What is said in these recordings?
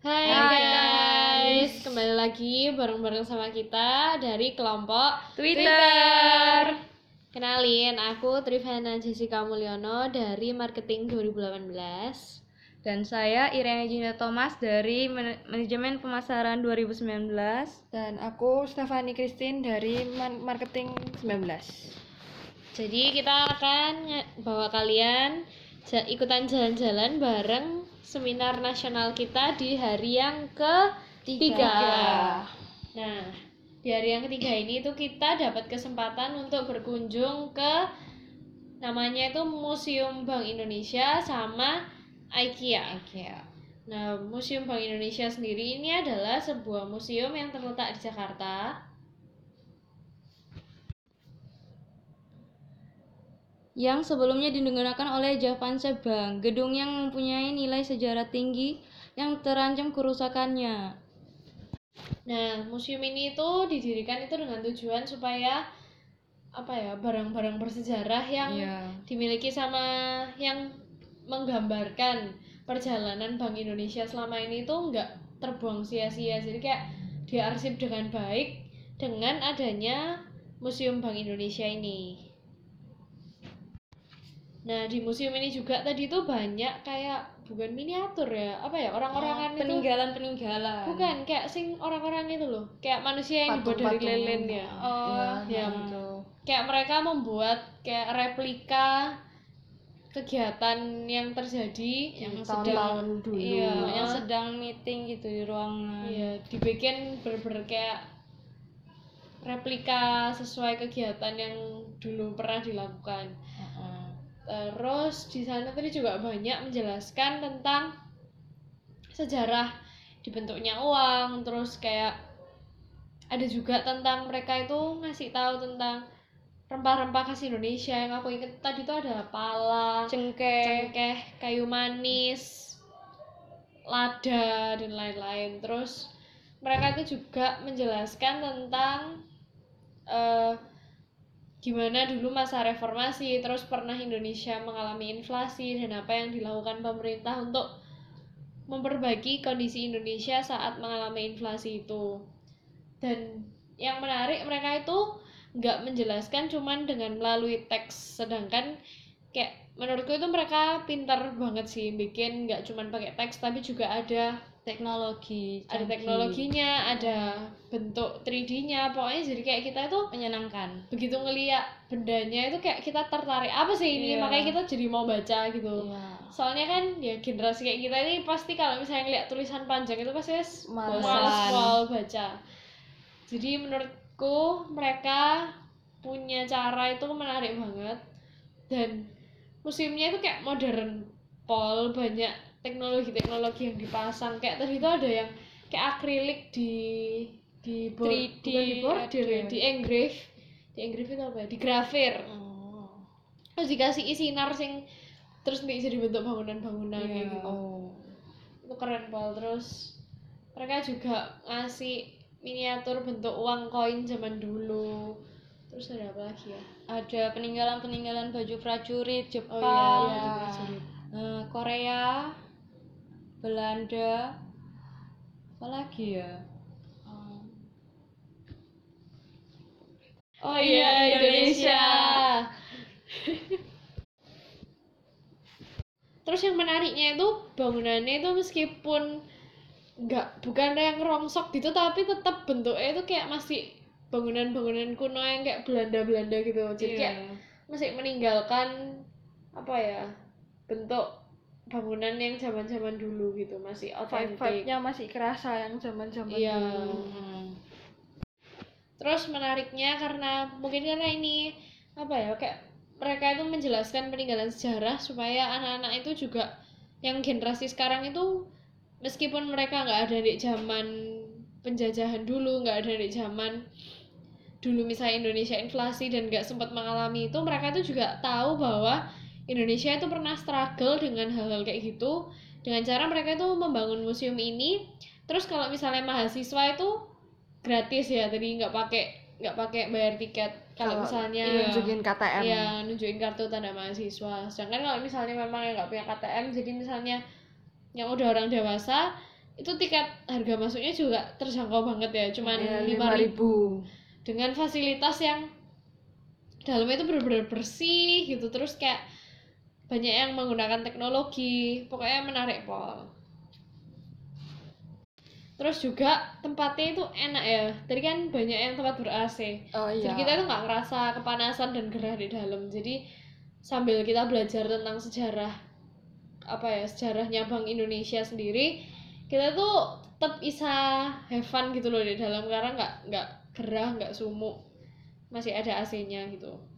Hai, Hai, guys, kembali lagi bareng-bareng sama kita dari kelompok Twitter. Kenalin, aku Trivena Jessica Mulyono dari Marketing 2018. Dan saya Irene Jinda Thomas dari Man- Manajemen Pemasaran 2019. Dan aku Stefani Christine dari Man- Marketing 19. Jadi kita akan bawa kalian ikutan jalan-jalan bareng seminar nasional kita di hari yang ketiga. Nah, di hari yang ketiga ini tuh kita dapat kesempatan untuk berkunjung ke namanya itu Museum Bank Indonesia sama IKEA. IKEA. Nah, Museum Bank Indonesia sendiri ini adalah sebuah museum yang terletak di Jakarta. Yang sebelumnya digunakan oleh Japanse Bank, gedung yang mempunyai nilai sejarah tinggi yang terancam kerusakannya. Nah, museum ini itu didirikan itu dengan tujuan supaya apa ya barang-barang bersejarah yang Iya. dimiliki sama yang menggambarkan perjalanan Bank Indonesia selama ini itu nggak terbuang sia-sia jadi kayak diarsip dengan baik dengan adanya Museum Bank Indonesia ini. Nah di museum ini juga tadi tuh banyak kayak bukan miniatur ya apa ya orang-orangan itu peninggalan-peninggalan. bukan kayak sing orang-orang itu loh kayak manusia yang dibuat dari lilin ya Oh, ya gitu. kayak mereka membuat kayak replika kegiatan yang terjadi Yang sedang tahun-tahun dulu. Iya, yang Ah. sedang meeting gitu di ruangan. iya dibikin ber-ber kayak replika sesuai kegiatan yang dulu pernah dilakukan Heeh. Terus di sana tadi juga banyak menjelaskan tentang sejarah dibentuknya uang terus kayak ada juga tentang mereka itu ngasih tahu tentang rempah-rempah khas Indonesia yang aku inget tadi itu ada pala Cengkeh. cengkeh, kayu manis, lada dan lain-lain. Terus mereka itu juga menjelaskan tentang eh, gimana dulu masa reformasi, terus pernah Indonesia mengalami inflasi dan apa yang dilakukan pemerintah untuk memperbaiki kondisi Indonesia saat mengalami inflasi itu. Dan yang menarik mereka itu nggak menjelaskan cuman dengan melalui teks, sedangkan kayak menurutku itu mereka pintar banget sih bikin nggak cuman pakai teks tapi juga ada teknologi ada teknologinya ada bentuk 3D-nya pokoknya jadi kayak kita itu menyenangkan. Begitu ngeliat bendanya itu kayak kita tertarik apa sih ini? Iya. makanya kita jadi mau baca gitu. Iya. soalnya kan ya generasi kayak kita ini pasti kalau misalnya ngeliat tulisan panjang itu pasti males mau baca. Jadi menurutku mereka punya cara itu menarik banget. Dan museumnya itu kayak modern. Pol banyak teknologi-teknologi yang dipasang kayak tadi itu ada yang kayak akrilik di di board, 3D bukan di bordir ya, di engrave di engrave itu apa ya di grafir Oh. terus dikasih sinar sing terus bisa dibentuk bangunan-bangunan Iya. kayak gitu Oh. itu keren pol terus mereka juga ngasih miniatur bentuk uang koin zaman dulu terus ada apa lagi ya ada peninggalan-peninggalan baju prajurit Jepang, oh iya, iya. prajurit. eh, Korea, Belanda, apa lagi ya? Oh, oh iya Indonesia. Terus yang menariknya itu bangunannya itu meskipun nggak bukan yang rongsok gitu tapi tetap bentuknya itu kayak masih bangunan-bangunan kuno yang kayak Belanda-Belanda gitu. Jadi kayak Iya. masih meninggalkan apa ya bentuk bangunan yang zaman-zaman dulu gitu masih otentik Vibe-nya masih kerasa yang zaman-zaman Iya. dulu. Terus menariknya karena mungkin karena ini apa ya kayak mereka itu menjelaskan peninggalan sejarah supaya anak-anak itu juga yang generasi sekarang itu meskipun mereka nggak ada di zaman penjajahan dulu nggak ada di zaman dulu misalnya Indonesia inflasi dan nggak sempat mengalami itu mereka itu juga tahu bahwa Indonesia itu pernah struggle dengan hal-hal kayak gitu dengan cara mereka itu membangun museum ini terus kalau misalnya mahasiswa itu gratis ya tadi nggak pakai nggak pakai bayar tiket kalau misalnya iya. nunjukin KTM. ya nunjukin kartu tanda mahasiswa sedangkan kalau misalnya memang yang nggak punya KTM jadi misalnya yang udah orang dewasa itu tiket harga masuknya juga terjangkau banget ya cuman Ya, lima 5.000. ribu dengan fasilitas yang dalamnya itu benar-benar bersih gitu terus kayak banyak yang menggunakan teknologi pokoknya menarik pol terus juga tempatnya itu enak ya. Tadi kan banyak yang tempat ber AC Oh iya. jadi kita itu nggak ngerasa kepanasan dan gerah di dalam. Jadi sambil kita belajar tentang sejarah apa ya sejarahnya Bank Indonesia sendiri kita tuh tetap bisa have fun gitu loh di dalam. Karena nggak nggak gerah nggak sumuk. Masih ada AC-nya gitu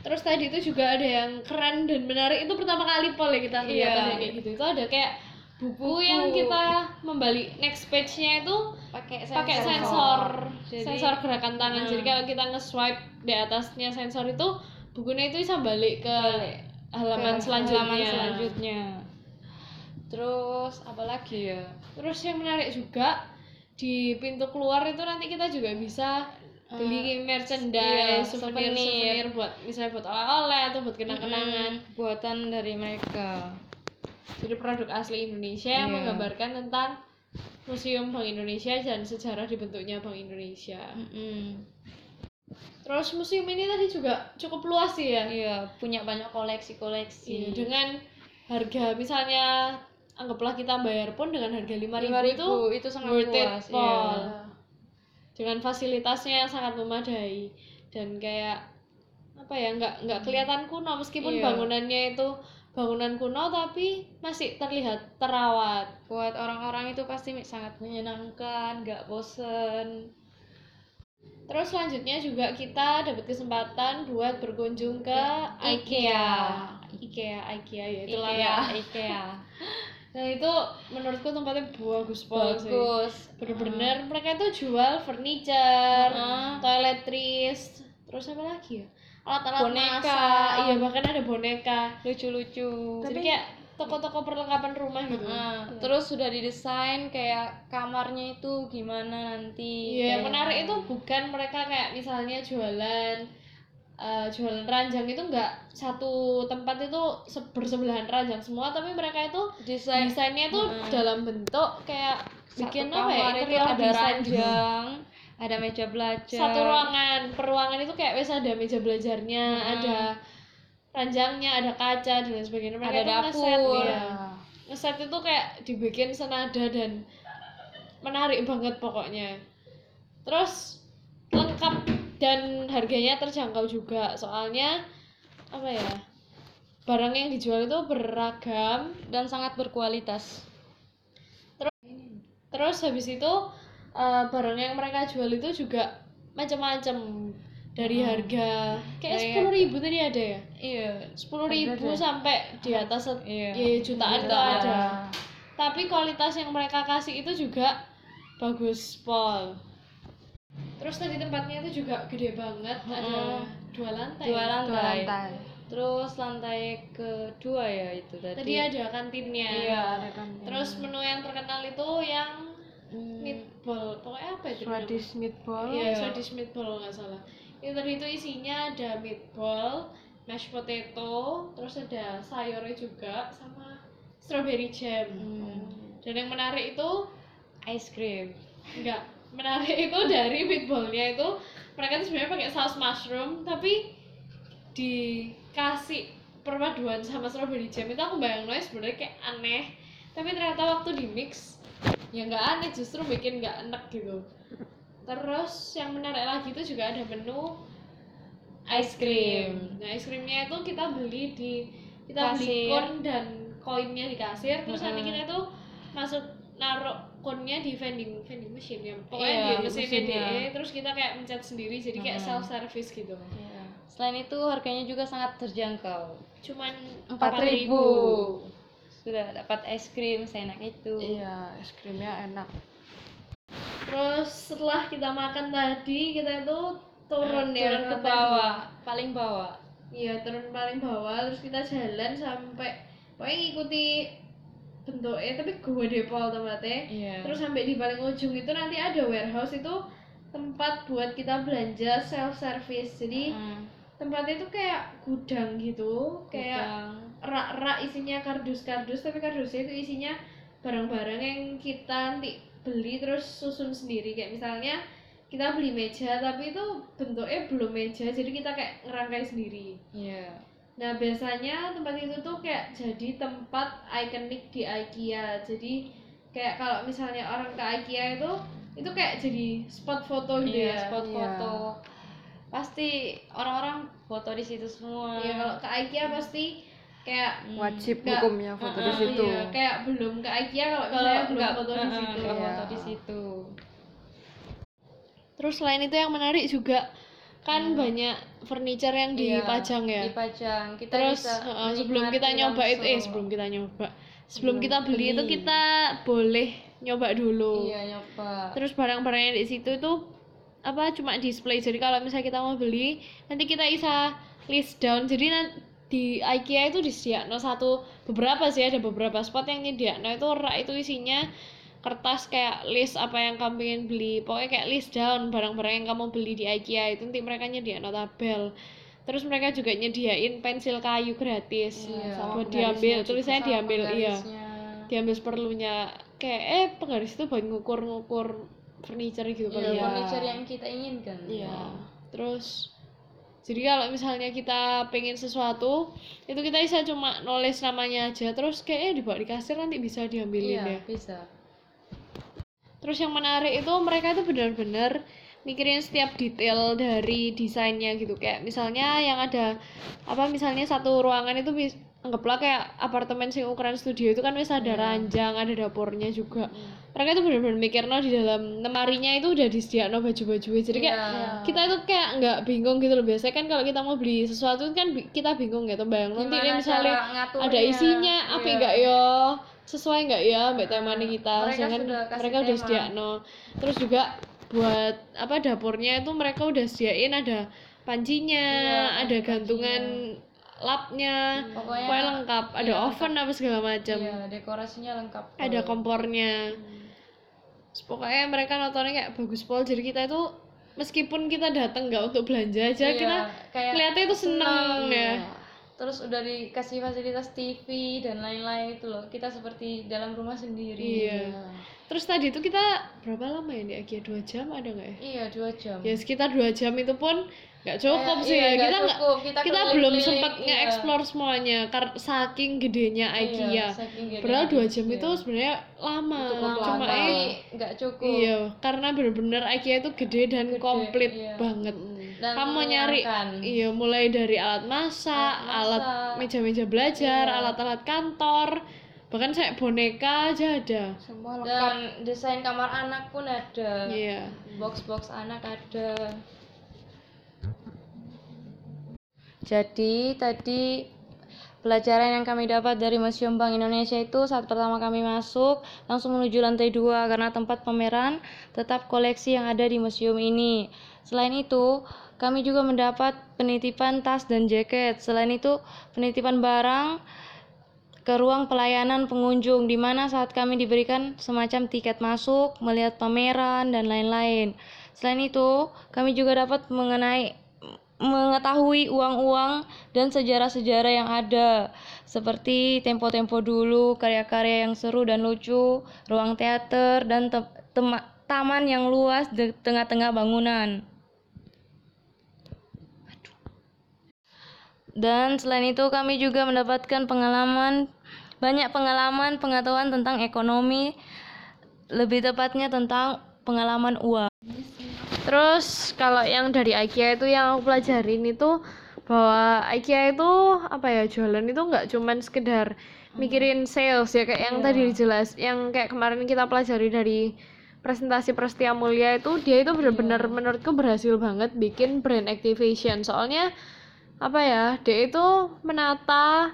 terus tadi itu juga ada yang keren dan menarik. Itu pertama kali pol ya kita lihat ada kayak gitu. Itu ada kayak buku, Buku. yang kita membalik. Next page-nya itu pakai pakai sensor. Jadi- sensor gerakan tangan. Jadi Hmm. kalau kita nge-swipe di atasnya sensor itu bukunya itu bisa balik ke halaman Ke selanjutnya. halaman selanjutnya. Terus apa lagi ya? Terus yang menarik juga di pintu keluar itu nanti kita juga bisa beli merchandise iya, souvenir souvenir. souvenir buat misalnya buat oleh-oleh atau buat kenang-kenangan Mm, buatan dari mereka jadi produk asli Indonesia yang Iya. menggambarkan tentang Museum Bank Indonesia dan sejarah dibentuknya Bank Indonesia Mm-mm. terus museum ini tadi juga cukup luas sih ya iya punya banyak koleksi-koleksi Iya, dengan harga misalnya anggaplah kita bayar pun dengan harga 5000 lima itu ribu itu sangat worth it, puas Paul. iya. Dengan fasilitasnya yang sangat memadai dan kayak apa ya nggak nggak kelihatan kuno. Meskipun Iya. bangunannya itu bangunan kuno tapi masih terlihat terawat. Buat orang-orang itu pasti sangat menyenangkan nggak bosen. Terus selanjutnya juga kita dapat kesempatan buat berkunjung ke IKEA. IKEA. IKEA ya itu lah IKEA. IKEA nah itu menurutku tempatnya bagus banget sih bagus bener-bener mereka itu jual furniture, Heeh. toiletries, terus apa lagi ya? Alat-alat Boneka. masak, iya bahkan ada boneka. lucu-lucu Jadi kayak toko-toko perlengkapan rumah gitu. Nah, terus sudah didesain kayak kamarnya itu gimana nanti Iya, yang menarik itu bukan mereka kayak misalnya jualan eh, jualan ranjang itu enggak satu tempat itu se- bersebelahan ranjang semua, tapi mereka itu desain desainnya itu Heeh. dalam bentuk kayak bikin satu apa ya? itu interior ada design gitu. ranjang ada meja belajar satu ruangan per ruangan itu kayak wes ada meja belajarnya Hmm. ada ranjangnya ada kaca dan lain sebagainya mereka Ada tuh ngeset dapur. ya ngeset itu kayak dibikin senada dan menarik banget pokoknya terus lengkap dan harganya terjangkau juga. Soalnya apa ya barang yang dijual itu beragam dan sangat berkualitas. Terus habis itu eh, barang yang mereka jual itu juga macam-macam. Dari harga kayak sepuluh ribu tadi ada ya? Iya. Sepuluh ribu sampai di atas set- Iya. ya, jutaan tuh Jutaan. ada. Tapi kualitas yang mereka kasih itu juga bagus pol terus tadi tempatnya itu juga gede banget ada Mm-mm. dua lantai dua lantai. Dua lantai. terus lantai kedua ya itu tadi tadi ada kantinnya Iya, ada kan. terus menu yang terkenal itu yang Hmm. meatball pokoknya apa itu namanya? Swedish meatball. Iya, Swedish meatball nggak salah. Itu tadi itu isinya ada meatball, mashed potato, terus ada sayurnya juga sama strawberry jam. Hmm. Dan yang menarik itu ice cream enggak menarik. Itu dari meatballnya itu mereka tuh sebenarnya pakai saus mushroom tapi dikasih perpaduan sama strawberry jam. Itu aku bayangin sebenarnya kayak aneh. Tapi ternyata waktu di mix ya nggak aneh justru bikin nggak enak gitu. Terus yang menarik lagi itu juga ada menu ice cream. Nah es krimnya itu kita beli di kita beli Kasir. kon dan koinnya di kasir. Terus nanti Mm-mm. kita itu masuk naruh konnya di vending vending machine ya pokoknya Iya, di mesinnya. DE terus kita kayak mencet sendiri jadi kayak Mm-mm. self service gitu Iya. selain itu harganya juga sangat terjangkau cuman empat 4.000. ribu sudah dapat es krim seenak itu Iya, es krimnya enak. terus setelah kita makan tadi kita itu turun ya turun ke bawah paling bawah Iya turun paling bawah terus kita jalan sampai pokoknya ngikuti bentuknya tapi gue depol tempatnya. Iya. Terus sampai di paling ujung itu nanti ada warehouse itu tempat buat kita belanja self service jadi Hmm, tempatnya itu kayak gudang gitu kayak gudang. rak-rak isinya kardus-kardus tapi kardusnya itu isinya barang-barang yang kita nanti beli terus susun sendiri. Kayak misalnya kita beli meja tapi itu bentuknya belum meja jadi kita kayak ngerangkai sendiri. Iya. Nah, biasanya tempat itu tuh kayak jadi tempat ikonik di IKEA. Jadi kayak kalau misalnya orang ke IKEA itu itu kayak jadi spot foto gitu Iya, ya. spot Iya. foto. Pasti orang-orang foto di situ semua. Iya, kalau ke IKEA pasti kayak. Wajib Nggak- hukumnya foto di Ah, situ. Iya, kayak belum ke IKEA kalau misalnya belum nggak foto di situ. Iya. foto di situ. Terus selain itu yang menarik juga kan banyak furniture yang Iya, dipajang ya. Dipajang. Kita Terus bisa uh, sebelum kita nyoba itu eh sebelum kita nyoba sebelum Belum kita beli itu beli. kita boleh nyoba dulu. Iya, nyoba. Terus barang-barang yang di situ itu apa cuma display. Jadi kalau misalnya kita mau beli, nanti kita bisa list down. Jadi di IKEA itu disediakan satu beberapa sih ada beberapa spot yang nyediakan itu rak itu isinya kertas kayak list apa yang kamu pengen beli. Pokoknya kayak list down barang-barang yang kamu beli di IKEA itu nanti mereka nyediain tabel terus mereka juga nyediain pensil kayu gratis. Iya, buat diambil. Tulisannya diambil iya. diambil seperlunya. Kayak eh penggaris itu buat ngukur-ngukur furniture gitu Iya, ya. furniture yang kita inginkan. iya. Terus jadi kalau misalnya kita pengen sesuatu itu kita bisa cuma nulis namanya aja. Terus kayaknya dibawa di kasir nanti bisa diambilin Iya, ya. bisa. Terus yang menarik itu mereka itu benar-benar mikirin setiap detail dari desainnya gitu. Kayak misalnya yang ada apa misalnya satu ruangan itu anggaplah kayak apartemen sing ukuran studio itu kan wis ada ranjang ada dapurnya juga. Mereka itu benar-benar mikir no di dalam lemarinya itu udah disediakan baju-baju. Jadi kayak Iya. kita itu kayak nggak bingung gitu loh. Biasanya kan kalau kita mau beli sesuatu kan kita bingung gitu. Bayang nanti misalnya ada isinya apa Iya. enggak ya sesuai enggak ya mbak temanya kita? Mereka sudah mereka udah tema. sediakno. Terus juga buat apa dapurnya itu mereka udah sediain ada pancinya Iya, ada ada gantungan lapnya Pokoknya pokoknya lengkap. Ada iya, oven apa segala macam. Iya, dekorasinya lengkap. ada kompornya. Terus pokoknya mereka nontonnya kayak bagus. Pol jadi kita itu meskipun kita datang nggak untuk belanja aja Iya, kita kayak itu seneng, ya Terus udah dikasih fasilitas TV dan lain-lain itu loh. Kita seperti dalam rumah sendiri. Iya. terus tadi itu kita berapa lama ya di IKEA dua jam ada nggak ya Iya, dua jam. ya sekitar dua jam itu pun nggak cukup Kayak, sih iya, ya kita nggak. Kita kita belum sempat iya. nge-explore semuanya karena saking gedenya IKEA Iya, saking gedenya padahal dua jam IKEA. itu sebenarnya lama Cukup cuma eh nggak cukup. iya karena bener-bener IKEA itu gede dan Gede, komplit iya. banget Dan kamu nyari menyenangkan. iya mulai dari alat masak Alat alat masak. meja-meja belajar Iya. alat-alat kantor bahkan saya boneka aja ada Semua lengkap. Dan desain kamar anak pun ada. iya Box-box anak ada. Jadi tadi pelajaran yang kami dapat dari Museum Bank Indonesia itu saat pertama kami masuk langsung menuju lantai dua karena tempat pameran tetap koleksi yang ada di museum ini. Selain itu, kami juga mendapat penitipan tas dan jaket. Selain itu, penitipan barang ke ruang pelayanan pengunjung di mana saat kami diberikan semacam tiket masuk, melihat pameran dan lain-lain. Selain itu, kami juga dapat mengenai mengetahui uang-uang dan sejarah-sejarah yang ada seperti tempo-tempo dulu, karya-karya yang seru dan lucu, ruang teater dan taman yang luas di tengah-tengah bangunan. Dan selain itu kami juga mendapatkan pengalaman banyak pengalaman pengetahuan tentang ekonomi lebih tepatnya tentang pengalaman uang. Terus kalau yang dari IKEA itu yang aku pelajarin itu bahwa IKEA itu apa ya jualan itu nggak cuman sekedar mikirin sales ya kayak yang tadi dijelas yang kayak kemarin kita pelajari dari presentasi Prestia Mulia itu dia itu benar-benar menurutku berhasil banget bikin brand activation. Soalnya apa ya dia itu menata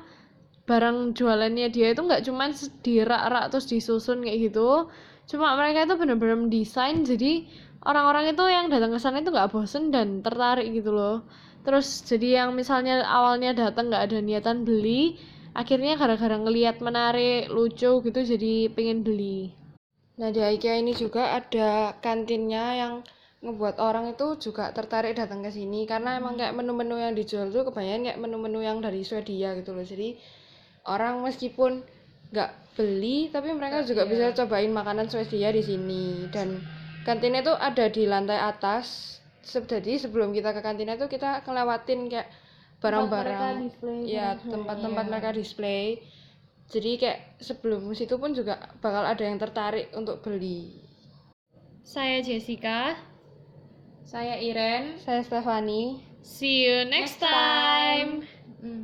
barang jualannya dia itu nggak cuman di rak-rak terus disusun kayak gitu. Cuma mereka itu benar-benar mendesain jadi orang-orang itu yang datang ke sana itu nggak bosen dan tertarik gitu loh. Terus jadi yang misalnya awalnya datang nggak ada niatan beli akhirnya gara-gara ngelihat menarik lucu gitu jadi pengen beli. Nah di IKEA ini juga ada kantinnya yang ngebuat orang itu juga tertarik datang ke sini. Karena emang kayak menu-menu yang dijual tuh kebanyakan kayak menu-menu yang dari Swedia gitu loh. Jadi orang meskipun nggak beli tapi mereka juga bisa cobain makanan Swedia di sini. Dan kantinnya itu ada di lantai atas. Jadi sebelum kita ke kantinnya itu kita ngelewatin kayak barang-barang. ya tempat-tempat mereka display. Jadi kayak sebelum situ pun juga bakal ada yang tertarik untuk beli. Saya Jessica. Saya Iren. saya Stefani See you next time. Hmm.